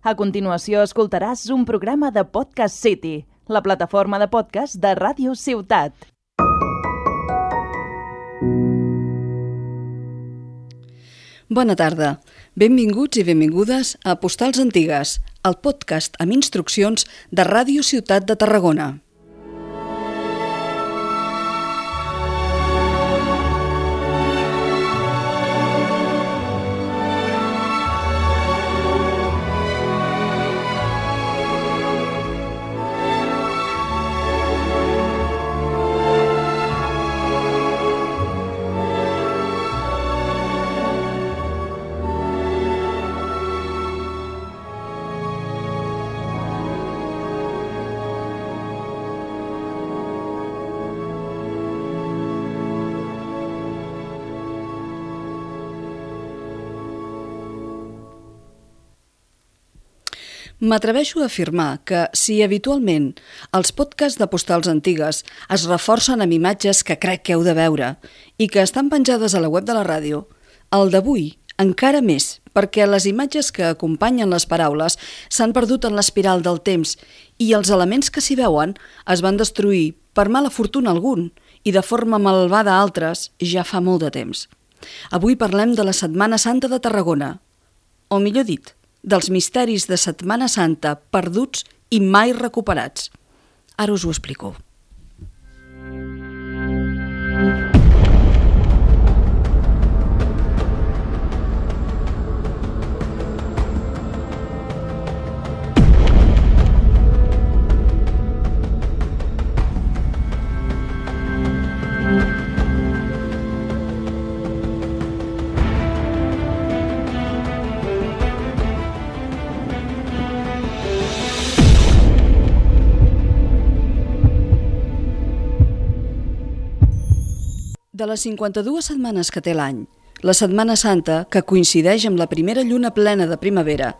A continuació escoltaràs un programa de Podcast City, la plataforma de podcast de Ràdio Ciutat. Bona tarda. Benvinguts i benvingudes a Postals Antigues, el podcast amb instruccions de Ràdio Ciutat de Tarragona. M'atreveixo a afirmar que, si habitualment els podcasts de postals antigues es reforcen amb imatges que crec que heu de veure i que estan penjades a la web de la ràdio, el d'avui encara més, perquè les imatges que acompanyen les paraules s'han perdut en l'espiral del temps i els elements que s'hi veuen es van destruir per mala fortuna algun i de forma malvada altres ja fa molt de temps. Avui parlem de la Setmana Santa de Tarragona, o millor dit, dels misteris de Setmana Santa perduts i mai recuperats. Ara us ho explico. De les 52 setmanes que té l'any, la Setmana Santa, que coincideix amb la primera lluna plena de primavera,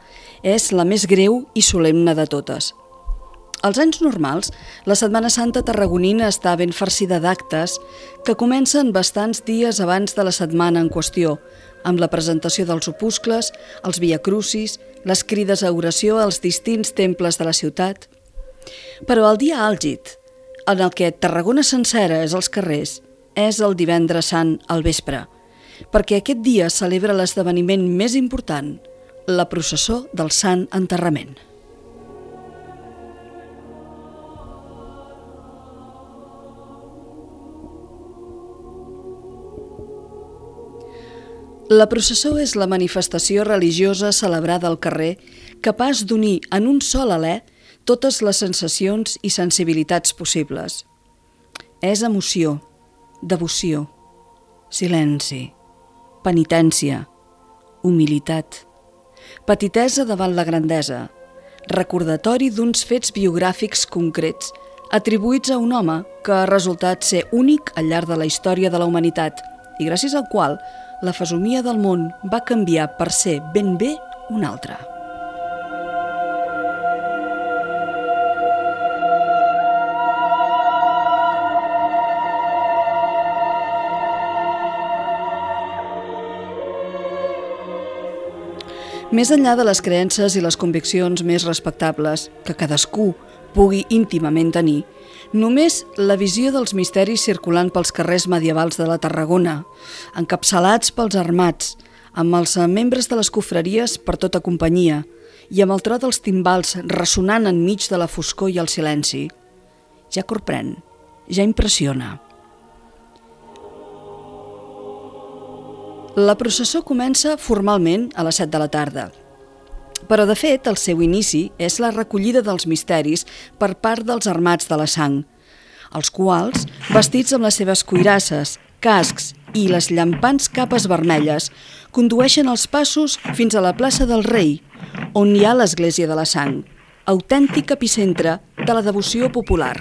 és la més greu i solemne de totes. Als anys normals, la Setmana Santa tarragonina està ben farcida d'actes que comencen bastants dies abans de la setmana en qüestió, amb la presentació dels opuscles, els viacrucis, les crides a oració als distints temples de la ciutat. Però el dia àlgid, en el que Tarragona sencera és als carrers, és el divendres sant al vespre, perquè aquest dia celebra l'esdeveniment més important, la processó del Sant Enterrament. La processó és la manifestació religiosa celebrada al carrer capaç d'unir en un sol alè totes les sensacions i sensibilitats possibles. És emoció, devoció, silenci, penitència, humilitat, petitesa davant la grandesa, recordatori d'uns fets biogràfics concrets atribuïts a un home que ha resultat ser únic al llarg de la història de la humanitat i gràcies al qual la fesomia del món va canviar per ser ben bé una altra. Més enllà de les creences i les conviccions més respectables que cadascú pugui íntimament tenir, només la visió dels misteris circulant pels carrers medievals de la Tarragona, encapçalats pels armats, amb els membres de les cofreries per tota companyia i amb el tro dels timbals ressonant enmig de la foscor i el silenci, ja corprèn, ja impressiona. La processó comença formalment a les 7 de la tarda, però de fet el seu inici és la recollida dels misteris per part dels armats de la sang, els quals, vestits amb les seves cuirasses, cascs i les llampants capes vermelles, condueixen els passos fins a la plaça del Rei, on hi ha l'església de la sang, autèntic epicentre de la devoció popular.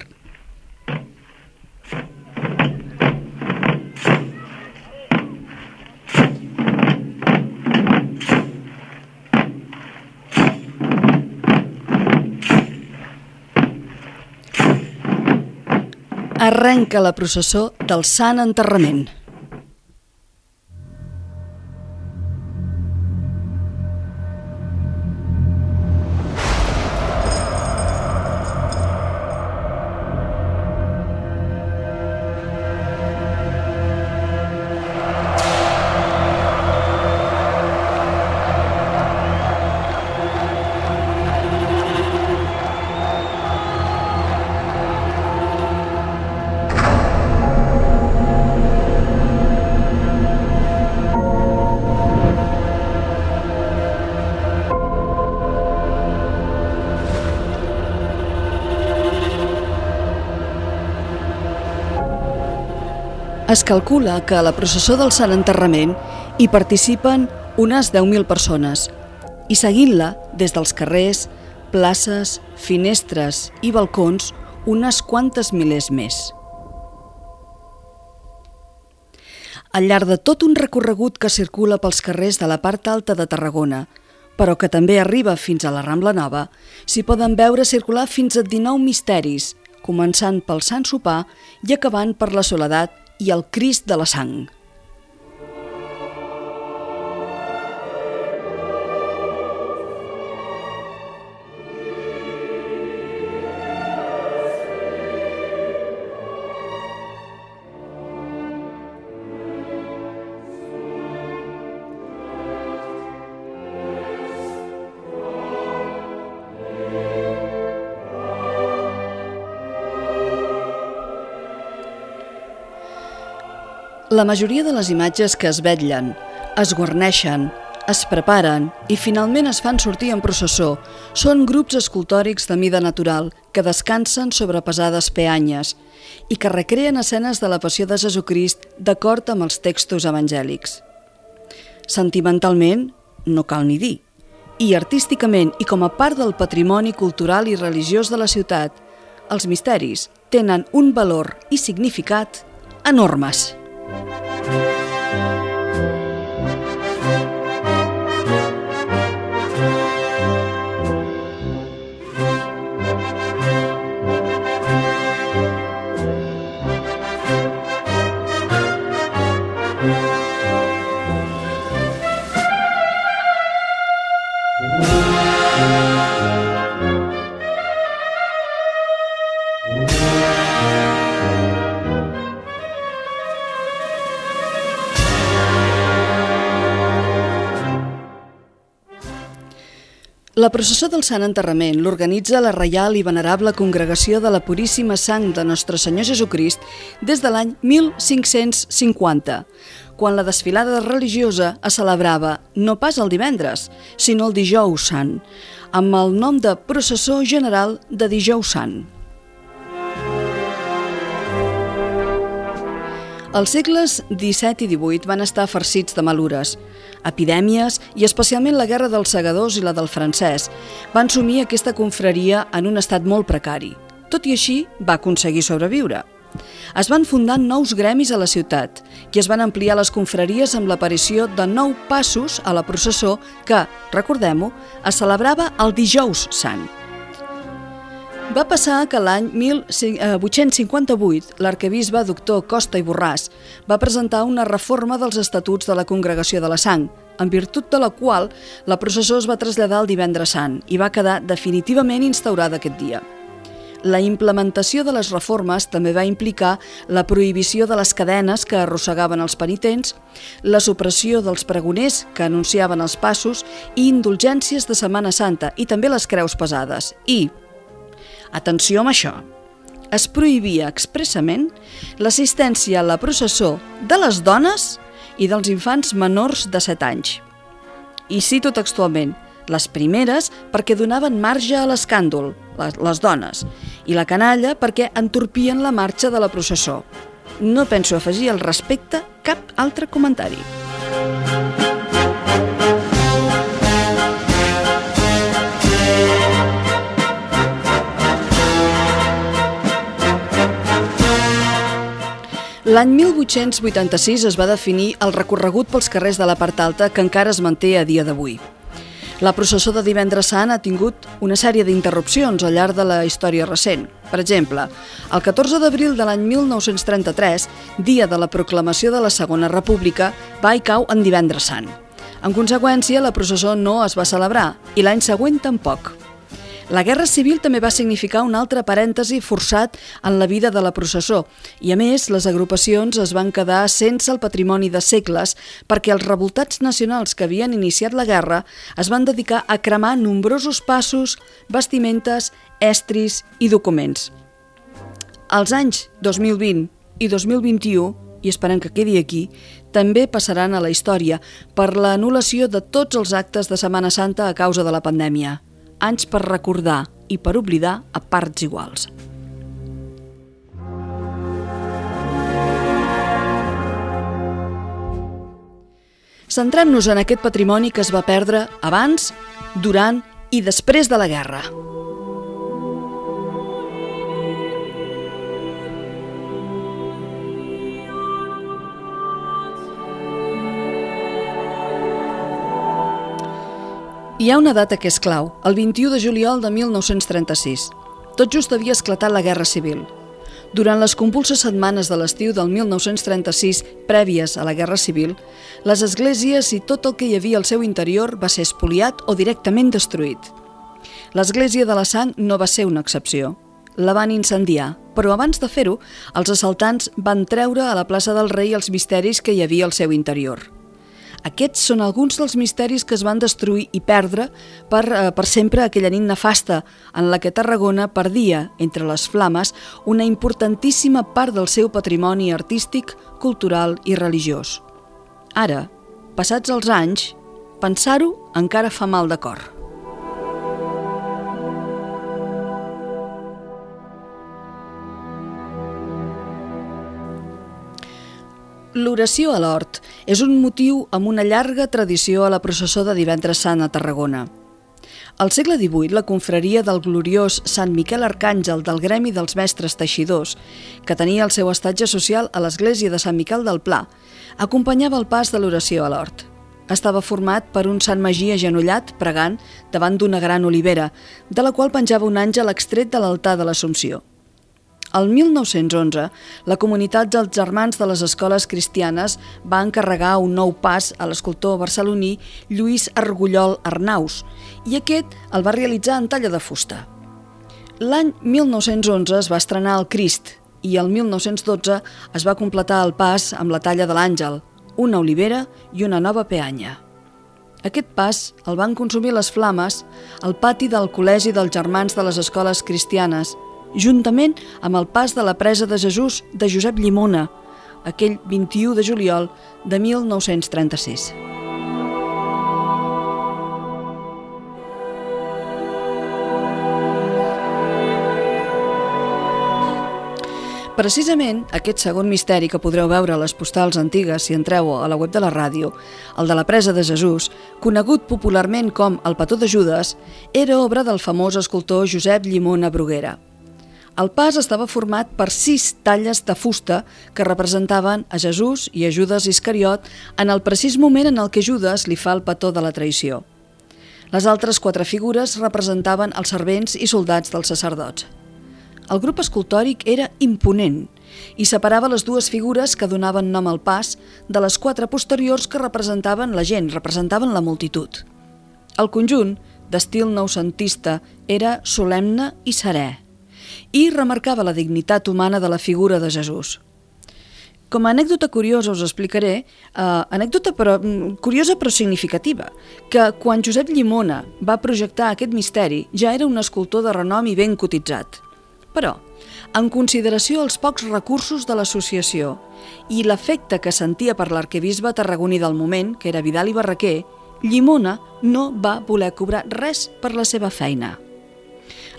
Arrenca la processó del Sant Enterrament. Es calcula que a la processó del Sant Enterrament hi participen unes 10.000 persones i seguint-la des dels carrers, places, finestres i balcons unes quantes milers més. Al llarg de tot un recorregut que circula pels carrers de la part alta de Tarragona, però que també arriba fins a la Rambla Nova, s'hi poden veure circular fins a 19 misteris, començant pel Sant Sopar i acabant per la Soledat i el Crist de la Sang. La majoria de les imatges que es vetllen, es guarneixen, es preparen i finalment es fan sortir en processó són grups escultòrics de mida natural que descansen sobre pesades peanyes i que recreen escenes de la passió de Jesucrist d'acord amb els textos evangèlics. Sentimentalment, no cal ni dir, i artísticament i com a part del patrimoni cultural i religiós de la ciutat, els misteris tenen un valor i significat enormes. Thank you. La processó del Sant Enterrament l'organitza la Reial i Venerable Congregació de la Puríssima Sang de Nostre Senyor Jesucrist des de l'any 1550, quan la desfilada religiosa es celebrava no pas el divendres, sinó el dijous sant, amb el nom de Processó General de Dijous Sant. Els segles XVII i XVIII van estar farcits de malures. Epidèmies, i especialment la Guerra dels Segadors i la del francès, van sumir aquesta confraria en un estat molt precari. Tot i així, va aconseguir sobreviure. Es van fundar nous gremis a la ciutat i es van ampliar les confraries amb l'aparició de nou passos a la processó que, recordem-ho, es celebrava el dijous sant. Va passar que l'any 1858 l'arquebisbe doctor Costa i Borràs va presentar una reforma dels estatuts de la Congregació de la Sang, en virtut de la qual la processó es va traslladar al divendres sant i va quedar definitivament instaurada aquest dia. La implementació de les reformes també va implicar la prohibició de les cadenes que arrossegaven els penitents, la supressió dels pregoners que anunciaven els passos i indulgències de Setmana Santa i també les creus pesades i, Atenció amb això. Es prohibia expressament l'assistència a la processó de les dones i dels infants menors de 7 anys. I cito textualment, les primeres perquè donaven marge a l'escàndol, les, les dones, i la canalla perquè entorpien la marxa de la processó. No penso afegir al respecte cap altre comentari. L'any 1886 es va definir el recorregut pels carrers de la part alta que encara es manté a dia d'avui. La processó de divendres sant ha tingut una sèrie d'interrupcions al llarg de la història recent. Per exemple, el 14 d'abril de l'any 1933, dia de la proclamació de la Segona República, va i cau en divendres sant. En conseqüència, la processó no es va celebrar i l'any següent tampoc. La Guerra Civil també va significar un altre parèntesi forçat en la vida de la processó i, a més, les agrupacions es van quedar sense el patrimoni de segles perquè els revoltats nacionals que havien iniciat la guerra es van dedicar a cremar nombrosos passos, vestimentes, estris i documents. Els anys 2020 i 2021 i esperem que quedi aquí, també passaran a la història per l'anul·lació de tots els actes de Setmana Santa a causa de la pandèmia anys per recordar i per oblidar a parts iguals. Centrem-nos en aquest patrimoni que es va perdre abans, durant i després de la guerra. Hi ha una data que és clau, el 21 de juliol de 1936. Tot just havia esclatat la Guerra Civil. Durant les compulses setmanes de l'estiu del 1936, prèvies a la Guerra Civil, les esglésies i tot el que hi havia al seu interior va ser espoliat o directament destruït. L'església de la Sang no va ser una excepció. La van incendiar, però abans de fer-ho, els assaltants van treure a la plaça del rei els misteris que hi havia al seu interior. Aquests són alguns dels misteris que es van destruir i perdre per, eh, per sempre aquella nit nefasta en la que Tarragona perdia entre les flames una importantíssima part del seu patrimoni artístic, cultural i religiós. Ara, passats els anys, pensar-ho encara fa mal de cor. L'oració a l'hort és un motiu amb una llarga tradició a la processó de divendres sant a Tarragona. Al segle XVIII, la confraria del gloriós Sant Miquel Arcàngel del Gremi dels Mestres Teixidors, que tenia el seu estatge social a l'església de Sant Miquel del Pla, acompanyava el pas de l'oració a l'hort. Estava format per un Sant Magí agenollat, pregant, davant d'una gran olivera, de la qual penjava un àngel extret de l'altar de l'Assumpció. El 1911, la comunitat dels germans de les escoles cristianes va encarregar un nou pas a l'escultor barceloní Lluís Argullol Arnaus i aquest el va realitzar en talla de fusta. L'any 1911 es va estrenar el Crist i el 1912 es va completar el pas amb la talla de l'àngel, una olivera i una nova peanya. Aquest pas el van consumir les flames al pati del Col·legi dels Germans de les Escoles Cristianes – juntament amb el pas de la presa de Jesús de Josep Llimona, aquell 21 de juliol de 1936. Precisament aquest segon misteri que podreu veure a les postals antigues si entreu a la web de la ràdio, el de la presa de Jesús, conegut popularment com el petó de Judes, era obra del famós escultor Josep Llimona Bruguera. El pas estava format per sis talles de fusta que representaven a Jesús i a Judas Iscariot en el precís moment en el que Judas li fa el petó de la traïció. Les altres quatre figures representaven els servents i soldats dels sacerdots. El grup escultòric era imponent i separava les dues figures que donaven nom al pas de les quatre posteriors que representaven la gent, representaven la multitud. El conjunt, d'estil noucentista, era solemne i serè i remarcava la dignitat humana de la figura de Jesús. Com a anècdota curiosa us explicaré, eh, anècdota però, mm, curiosa però significativa, que quan Josep Llimona va projectar aquest misteri ja era un escultor de renom i ben cotitzat. Però, en consideració als pocs recursos de l'associació i l'efecte que sentia per l'arquebisbe tarragoní del moment, que era Vidal i Barraquer, Llimona no va voler cobrar res per la seva feina.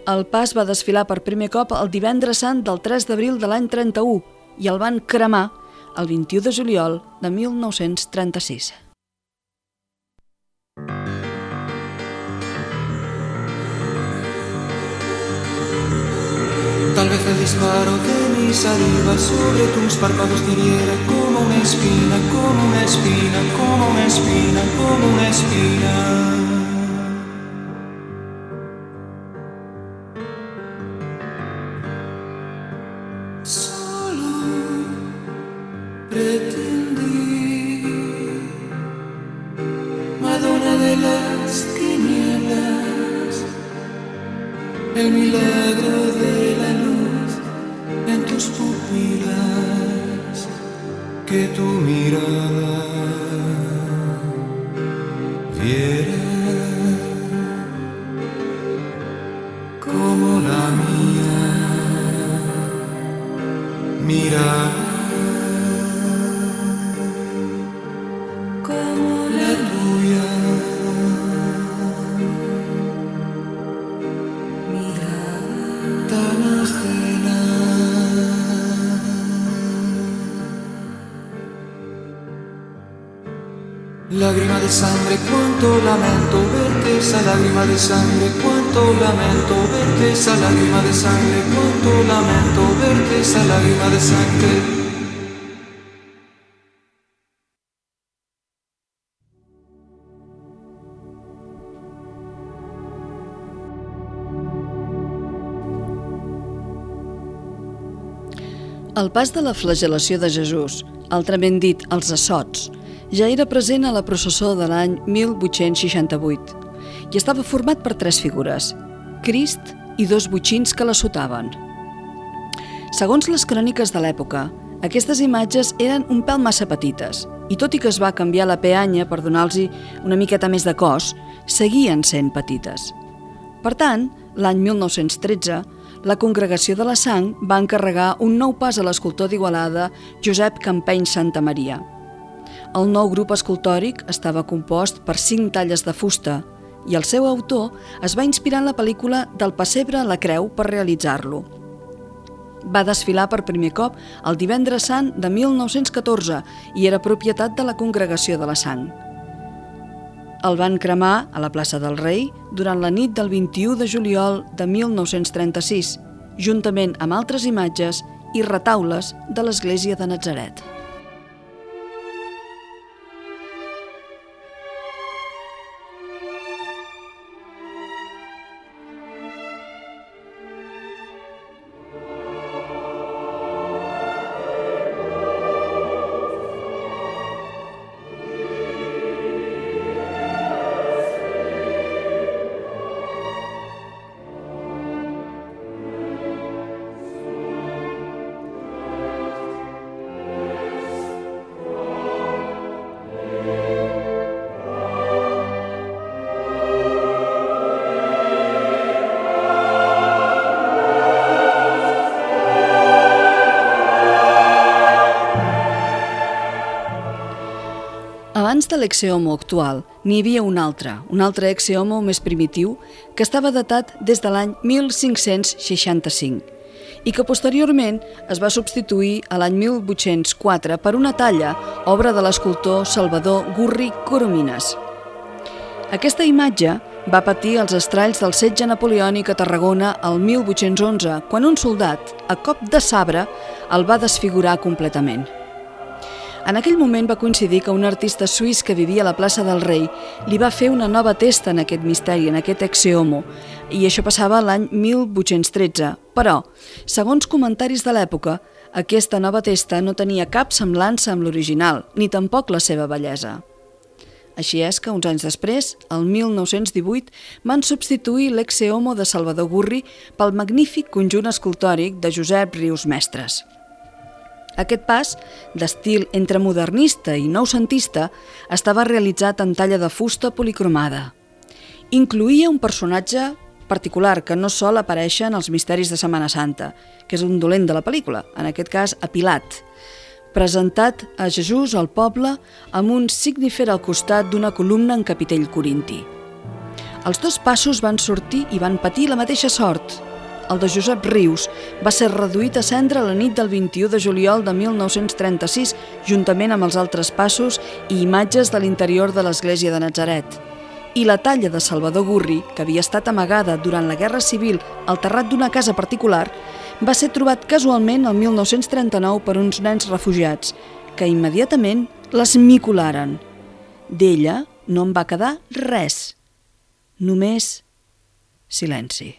El pas va desfilar per primer cop el divendres sant del 3 d'abril de l'any 31 i el van cremar el 21 de juliol de 1936. Tal vez el disparo de mi saliva sobre tus párpados hiriera como una espina, como una espina, como una espina, como una espina. De sangre, cuánto lamento verte esa lágrima de sangre, cuánto lamento verte esa lágrima de sangre. El pas de la flagelació de Jesús, altrament dit els assots, ja era present a la processó de l'any 1868 i estava format per tres figures, Crist i dos butxins que l'assotaven. Segons les cròniques de l'època, aquestes imatges eren un pèl massa petites i tot i que es va canviar la peanya per donar-los una miqueta més de cos, seguien sent petites. Per tant, l'any 1913, la Congregació de la Sang va encarregar un nou pas a l'escultor d'Igualada Josep Campeny Santa Maria – el nou grup escultòric estava compost per cinc talles de fusta i el seu autor es va inspirar en la pel·lícula Del pessebre a la creu per realitzar-lo. Va desfilar per primer cop el divendres sant de 1914 i era propietat de la Congregació de la Sang. El van cremar a la plaça del Rei durant la nit del 21 de juliol de 1936, juntament amb altres imatges i retaules de l'església de Nazaret. L'exeomo actual, n'hi havia un altre, un altre exeomo més primitiu, que estava datat des de l'any 1565 i que posteriorment es va substituir a l'any 1804 per una talla, obra de l'escultor Salvador Gurri Coromines. Aquesta imatge va patir els estralls del setge napoleònic a Tarragona el 1811, quan un soldat, a cop de sabre, el va desfigurar completament. En aquell moment va coincidir que un artista suís que vivia a la plaça del Rei li va fer una nova testa en aquest misteri, en aquest exeomo, i això passava l'any 1813. Però, segons comentaris de l'època, aquesta nova testa no tenia cap semblança amb l'original, ni tampoc la seva bellesa. Així és que, uns anys després, el 1918, van substituir l'exeomo de Salvador Gurri pel magnífic conjunt escultòric de Josep Rius Mestres. Aquest pas, d'estil entre modernista i noucentista, estava realitzat en talla de fusta policromada. Incluïa un personatge particular que no sol aparèixer en els misteris de Setmana Santa, que és un dolent de la pel·lícula, en aquest cas a Pilat, presentat a Jesús al poble amb un signifer al costat d'una columna en capitell corinti. Els dos passos van sortir i van patir la mateixa sort, el de Josep Rius, va ser reduït a cendra la nit del 21 de juliol de 1936, juntament amb els altres passos i imatges de l'interior de l'església de Nazaret. I la talla de Salvador Gurri, que havia estat amagada durant la Guerra Civil al terrat d'una casa particular, va ser trobat casualment el 1939 per uns nens refugiats, que immediatament les micularen. D'ella no en va quedar res, només silenci.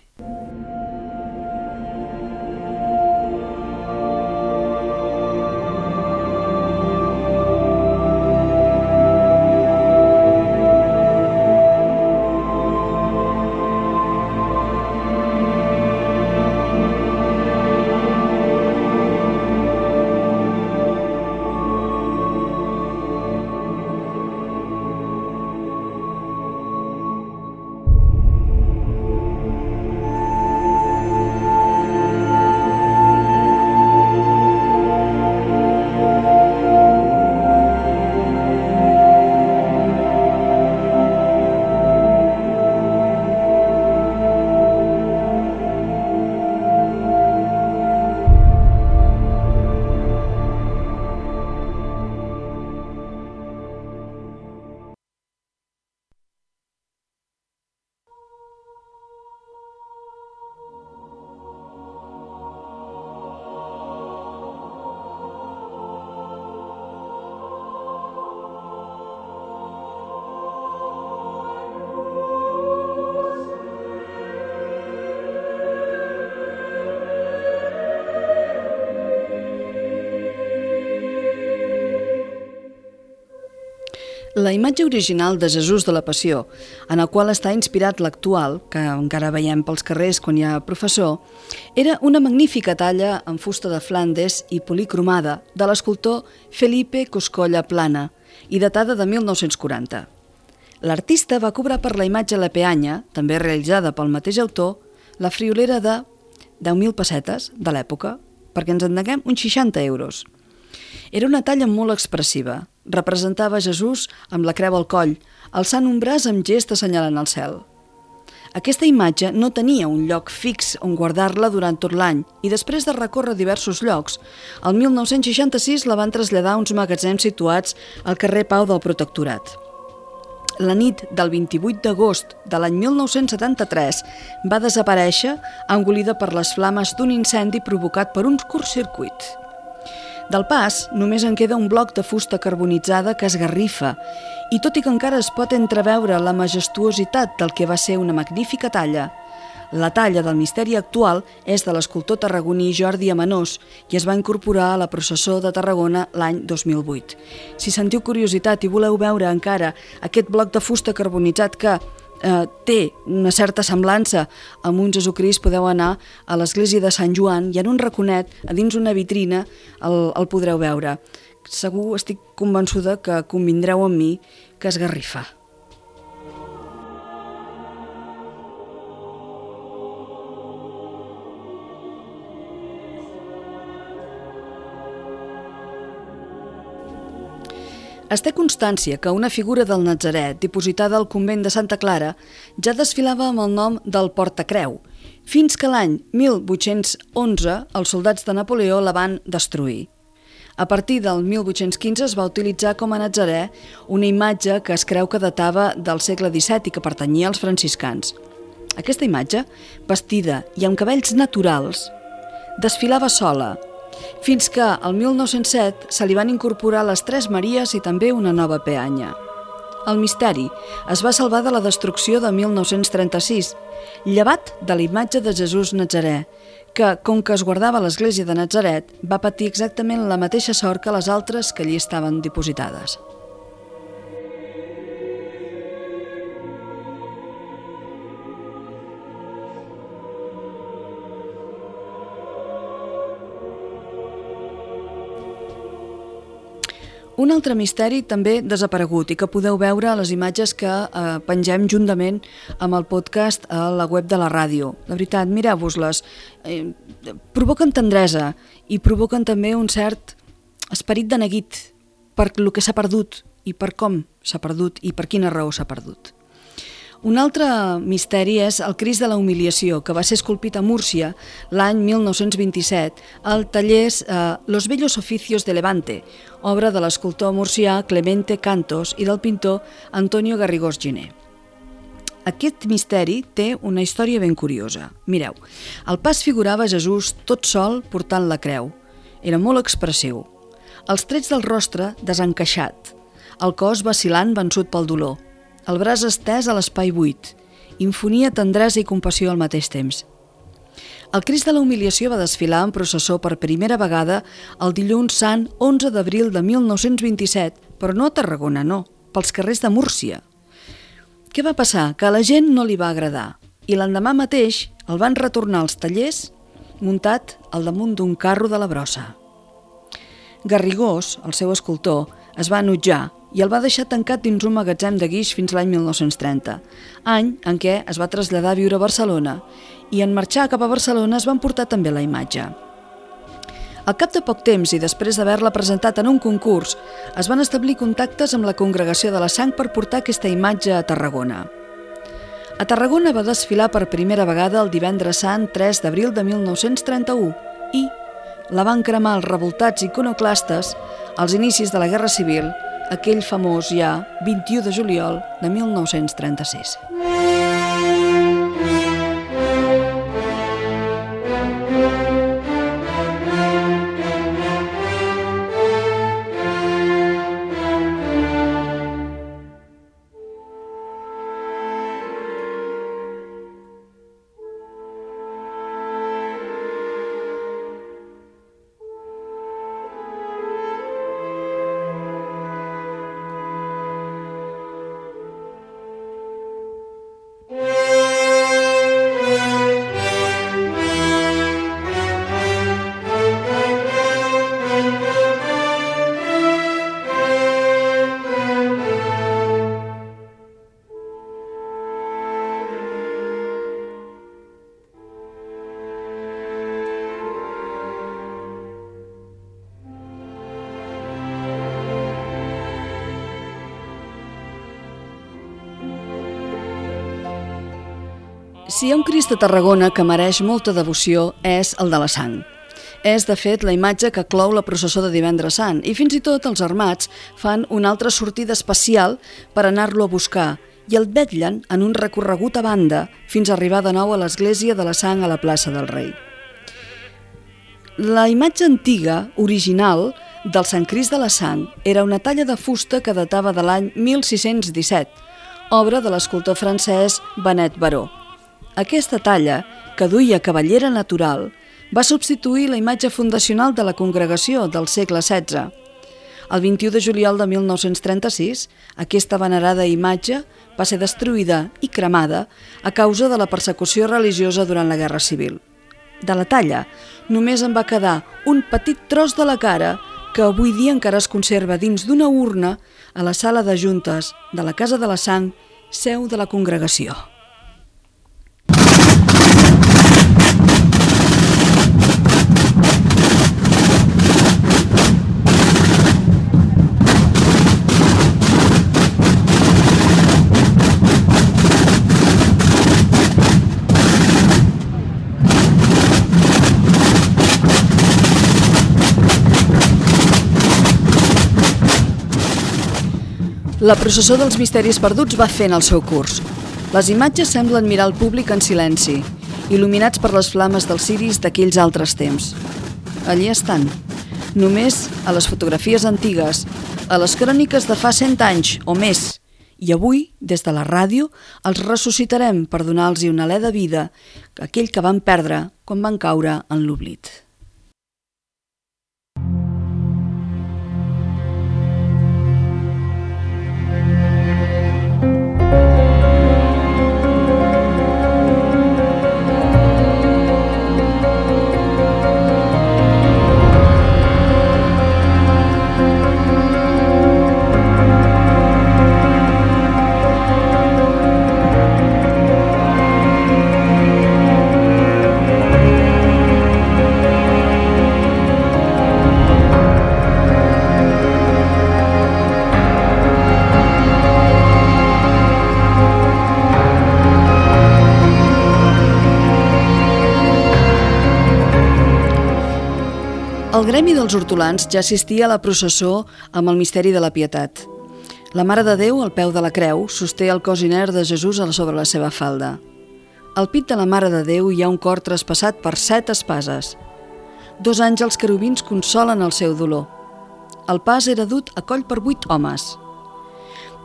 La imatge original de Jesús de la Passió, en el qual està inspirat l'actual, que encara veiem pels carrers quan hi ha professor, era una magnífica talla en fusta de Flandes i policromada de l'escultor Felipe Coscolla Plana i datada de 1940. L'artista va cobrar per la imatge La Peanya, també realitzada pel mateix autor, la friolera de 10.000 pessetes de l'època, perquè ens endeguem uns 60 euros. Era una talla molt expressiva. Representava Jesús amb la creu al coll, alçant un braç amb gest assenyalant el cel. Aquesta imatge no tenia un lloc fix on guardar-la durant tot l'any i després de recórrer diversos llocs, el 1966 la van traslladar a uns magatzems situats al carrer Pau del Protectorat. La nit del 28 d'agost de l'any 1973 va desaparèixer engolida per les flames d'un incendi provocat per un curt circuit. Del pas, només en queda un bloc de fusta carbonitzada que es garrifa, i tot i que encara es pot entreveure la majestuositat del que va ser una magnífica talla, la talla del misteri actual és de l'escultor tarragoní Jordi Amanós i es va incorporar a la processó de Tarragona l'any 2008. Si sentiu curiositat i voleu veure encara aquest bloc de fusta carbonitzat que eh, té una certa semblança amb un Jesucrist, podeu anar a l'església de Sant Joan i en un raconet, a dins una vitrina, el, el podreu veure. Segur, estic convençuda que convindreu amb mi que es garrifa. Es té constància que una figura del Nazaret, dipositada al convent de Santa Clara, ja desfilava amb el nom del Portacreu, fins que l'any 1811 els soldats de Napoleó la van destruir. A partir del 1815 es va utilitzar com a Nazaré una imatge que es creu que datava del segle XVII i que pertanyia als franciscans. Aquesta imatge, vestida i amb cabells naturals, desfilava sola, fins que el 1907 se li van incorporar les Tres Maries i també una nova peanya. El misteri es va salvar de la destrucció de 1936, llevat de la imatge de Jesús Nazaré, que, com que es guardava a l'església de Nazaret, va patir exactament la mateixa sort que les altres que allí estaven dipositades. Un altre misteri també desaparegut i que podeu veure a les imatges que eh, pengem juntament amb el podcast a la web de la ràdio. La veritat, mireu-vos-les. Eh, provoquen tendresa i provoquen també un cert esperit de neguit per el que s'ha perdut i per com s'ha perdut i per quina raó s'ha perdut. Un altre misteri és el Crist de la Humiliació, que va ser esculpit a Múrcia l'any 1927 al taller eh, Los Bellos Oficios de Levante, obra de l'escultor murcià Clemente Cantos i del pintor Antonio Garrigós Giner. Aquest misteri té una història ben curiosa. Mireu, el pas figurava Jesús tot sol portant la creu. Era molt expressiu. Els trets del rostre desencaixat, el cos vacilant vençut pel dolor, el braç estès a l'espai buit, infonia tendresa i compassió al mateix temps. El Crist de la Humiliació va desfilar en processó per primera vegada el dilluns sant 11 d'abril de 1927, però no a Tarragona, no, pels carrers de Múrcia. Què va passar? Que a la gent no li va agradar i l'endemà mateix el van retornar als tallers muntat al damunt d'un carro de la brossa. Garrigós, el seu escultor, es va enutjar i el va deixar tancat dins un magatzem de guix fins l'any 1930, any en què es va traslladar a viure a Barcelona i en marxar cap a Barcelona es van portar també la imatge. Al cap de poc temps i després d'haver-la presentat en un concurs, es van establir contactes amb la Congregació de la Sang per portar aquesta imatge a Tarragona. A Tarragona va desfilar per primera vegada el divendres sant 3 d'abril de 1931 i la van cremar els revoltats iconoclastes als inicis de la Guerra Civil aquell famós ja 21 de juliol de 1936. Si hi ha un Crist a Tarragona que mereix molta devoció és el de la sang. És, de fet, la imatge que clou la processó de divendres sant i fins i tot els armats fan una altra sortida especial per anar-lo a buscar i el vetllen en un recorregut a banda fins a arribar de nou a l'església de la sang a la plaça del Rei. La imatge antiga, original, del Sant Crist de la Sang era una talla de fusta que datava de l'any 1617, obra de l'escultor francès Benet Baró. Aquesta talla, que duia cavallera natural, va substituir la imatge fundacional de la congregació del segle XVI. El 21 de juliol de 1936, aquesta venerada imatge va ser destruïda i cremada a causa de la persecució religiosa durant la Guerra Civil. De la talla, només en va quedar un petit tros de la cara que avui dia encara es conserva dins d'una urna a la sala de juntes de la Casa de la Sang, seu de la congregació. La processó dels misteris perduts va fent el seu curs. Les imatges semblen mirar el públic en silenci, il·luminats per les flames dels ciris d'aquells altres temps. Allí estan, només a les fotografies antigues, a les cròniques de fa cent anys o més, i avui, des de la ràdio, els ressuscitarem per donar-los una alè de vida, aquell que van perdre quan van caure en l'oblit. El gremi dels hortolans ja assistia a la processó amb el misteri de la pietat. La Mare de Déu, al peu de la creu, sosté el cos inert de Jesús sobre la seva falda. Al pit de la Mare de Déu hi ha un cor traspassat per set espases. Dos àngels querubins consolen el seu dolor. El pas era dut a coll per vuit homes.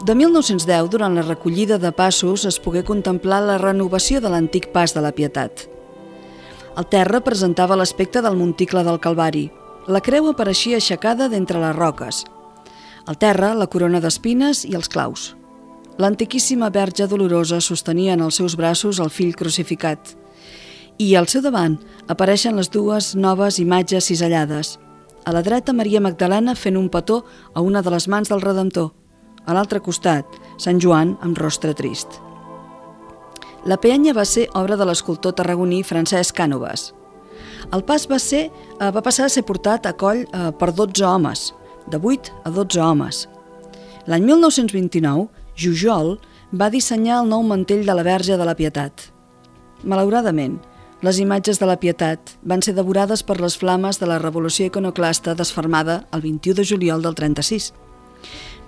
De 1910, durant la recollida de passos, es pogué contemplar la renovació de l'antic pas de la Pietat. El terra presentava l'aspecte del monticle del Calvari, la creu apareixia aixecada d'entre les roques. Al terra, la corona d'espines i els claus. L'antiquíssima verge dolorosa sostenia en els seus braços el fill crucificat. I al seu davant apareixen les dues noves imatges cisellades. A la dreta, Maria Magdalena fent un petó a una de les mans del Redemptor. A l'altre costat, Sant Joan amb rostre trist. La peanya va ser obra de l'escultor tarragoní Francesc Cànovas. El pas va, ser, eh, va passar a ser portat a coll eh, per 12 homes, de 8 a 12 homes. L'any 1929, Jujol va dissenyar el nou mantell de la Verge de la Pietat. Malauradament, les imatges de la Pietat van ser devorades per les flames de la revolució iconoclasta desfermada el 21 de juliol del 36.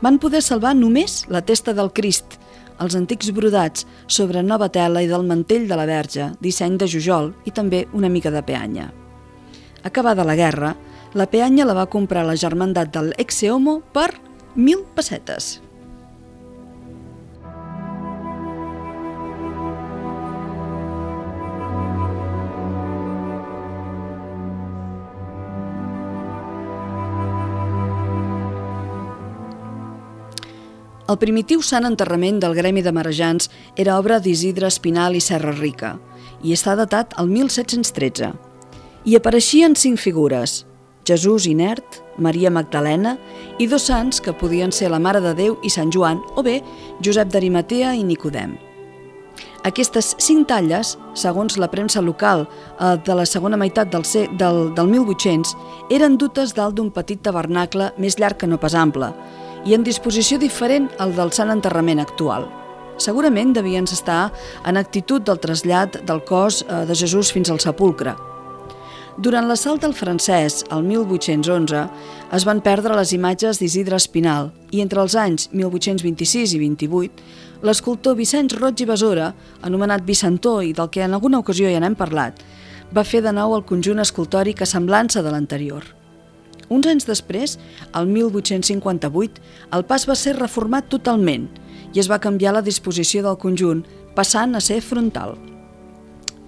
Van poder salvar només la testa del Crist, els antics brodats sobre nova tela i del mantell de la verge, disseny de Jujol i també una mica de peanya. Acabada la guerra, la peanya la va comprar la germandat del Exeomo per mil pessetes. El primitiu sant enterrament del gremi de marejants era obra d'Isidre Espinal i Serra Rica i està datat al 1713. Hi apareixien cinc figures, Jesús inert, Maria Magdalena i dos sants que podien ser la Mare de Déu i Sant Joan o bé Josep d'Arimatea i Nicodem. Aquestes cinc talles, segons la premsa local eh, de la segona meitat del, del, del 1800, eren dutes dalt d'un petit tabernacle més llarg que no pas ample, i en disposició diferent al del Sant Enterrament actual. Segurament devien estar en actitud del trasllat del cos eh, de Jesús fins al sepulcre. Durant l'assalt del francès, el 1811, es van perdre les imatges d'Isidre Espinal i entre els anys 1826 i 28, l'escultor Vicenç Roig i Besora, anomenat Vicentó i del que en alguna ocasió ja n'hem parlat, va fer de nou el conjunt escultòric a semblança de l'anterior. Uns anys després, el 1858, el pas va ser reformat totalment i es va canviar la disposició del conjunt, passant a ser frontal.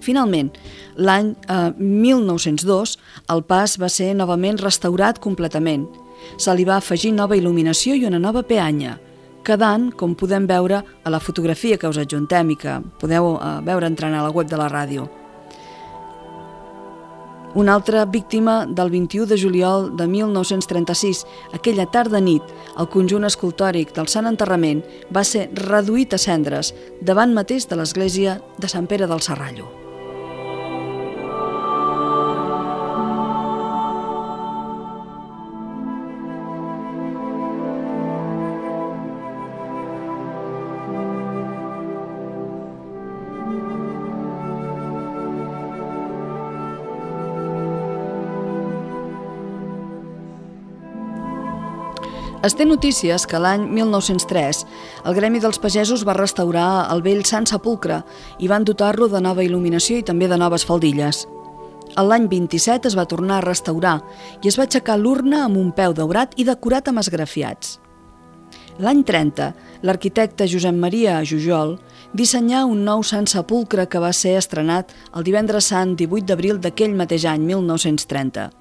Finalment, l'any eh, 1902, el pas va ser novament restaurat completament. Se li va afegir nova il·luminació i una nova peanya, quedant, com podem veure a la fotografia que us adjuntem i que podeu eh, veure entrant a la web de la ràdio. Una altra víctima del 21 de juliol de 1936, aquella tarda nit, el conjunt escultòric del Sant Enterrament va ser reduït a cendres davant mateix de l'església de Sant Pere del Serrallo. Es té notícies que l'any 1903 el Gremi dels Pagesos va restaurar el vell Sant Sepulcre i van dotar-lo de nova il·luminació i també de noves faldilles. L'any 27 es va tornar a restaurar i es va aixecar l'urna amb un peu daurat i decorat amb esgrafiats. L'any 30, l'arquitecte Josep Maria Jujol dissenyà un nou Sant Sepulcre que va ser estrenat el divendres sant 18 d'abril d'aquell mateix any, 1930.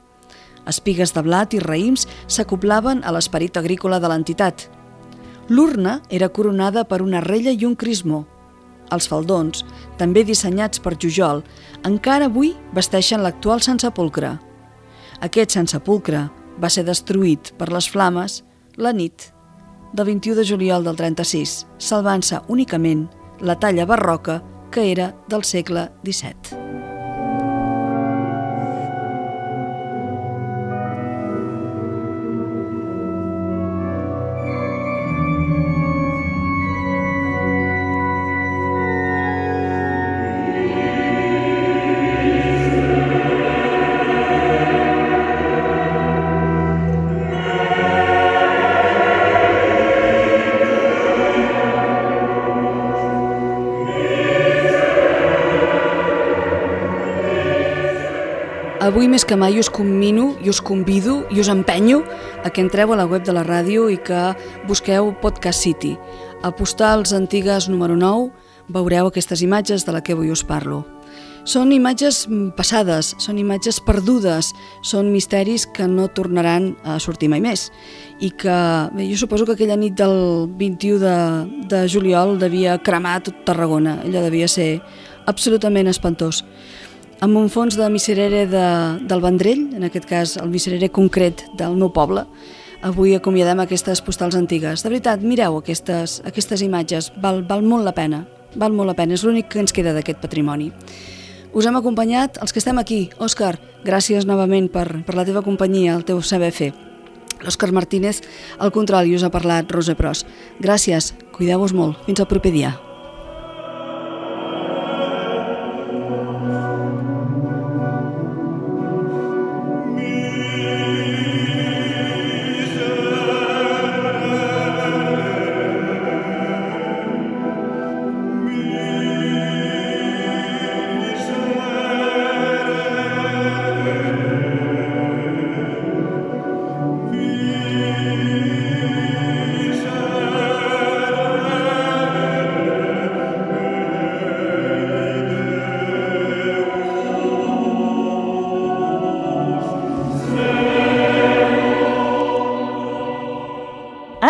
Espigues de blat i raïms s'acoplaven a l'esperit agrícola de l'entitat. L'urna era coronada per una rella i un crismó. Els faldons, també dissenyats per Jujol, encara avui vesteixen l'actual Sant Sepulcre. Aquest Sant Sepulcre va ser destruït per les flames la nit del 21 de juliol del 36, salvant-se únicament la talla barroca que era del segle XVII. Avui més que mai us commino i us convido i us empenyo a que entreu a la web de la ràdio i que busqueu Podcast City. A postals antigues número 9 veureu aquestes imatges de la que avui us parlo. Són imatges passades, són imatges perdudes, són misteris que no tornaran a sortir mai més i que bé, jo suposo que aquella nit del 21 de, de juliol devia cremar tot Tarragona, allò devia ser absolutament espantós amb un fons de miserere de, del Vendrell, en aquest cas el miserere concret del meu poble, avui acomiadem aquestes postals antigues. De veritat, mireu aquestes, aquestes imatges, val, val molt la pena, val molt la pena, és l'únic que ens queda d'aquest patrimoni. Us hem acompanyat els que estem aquí. Òscar, gràcies novament per, per la teva companyia, el teu saber fer. L'Òscar Martínez, al control, i us ha parlat Rosa Pros. Gràcies, cuideu-vos molt. Fins al proper dia.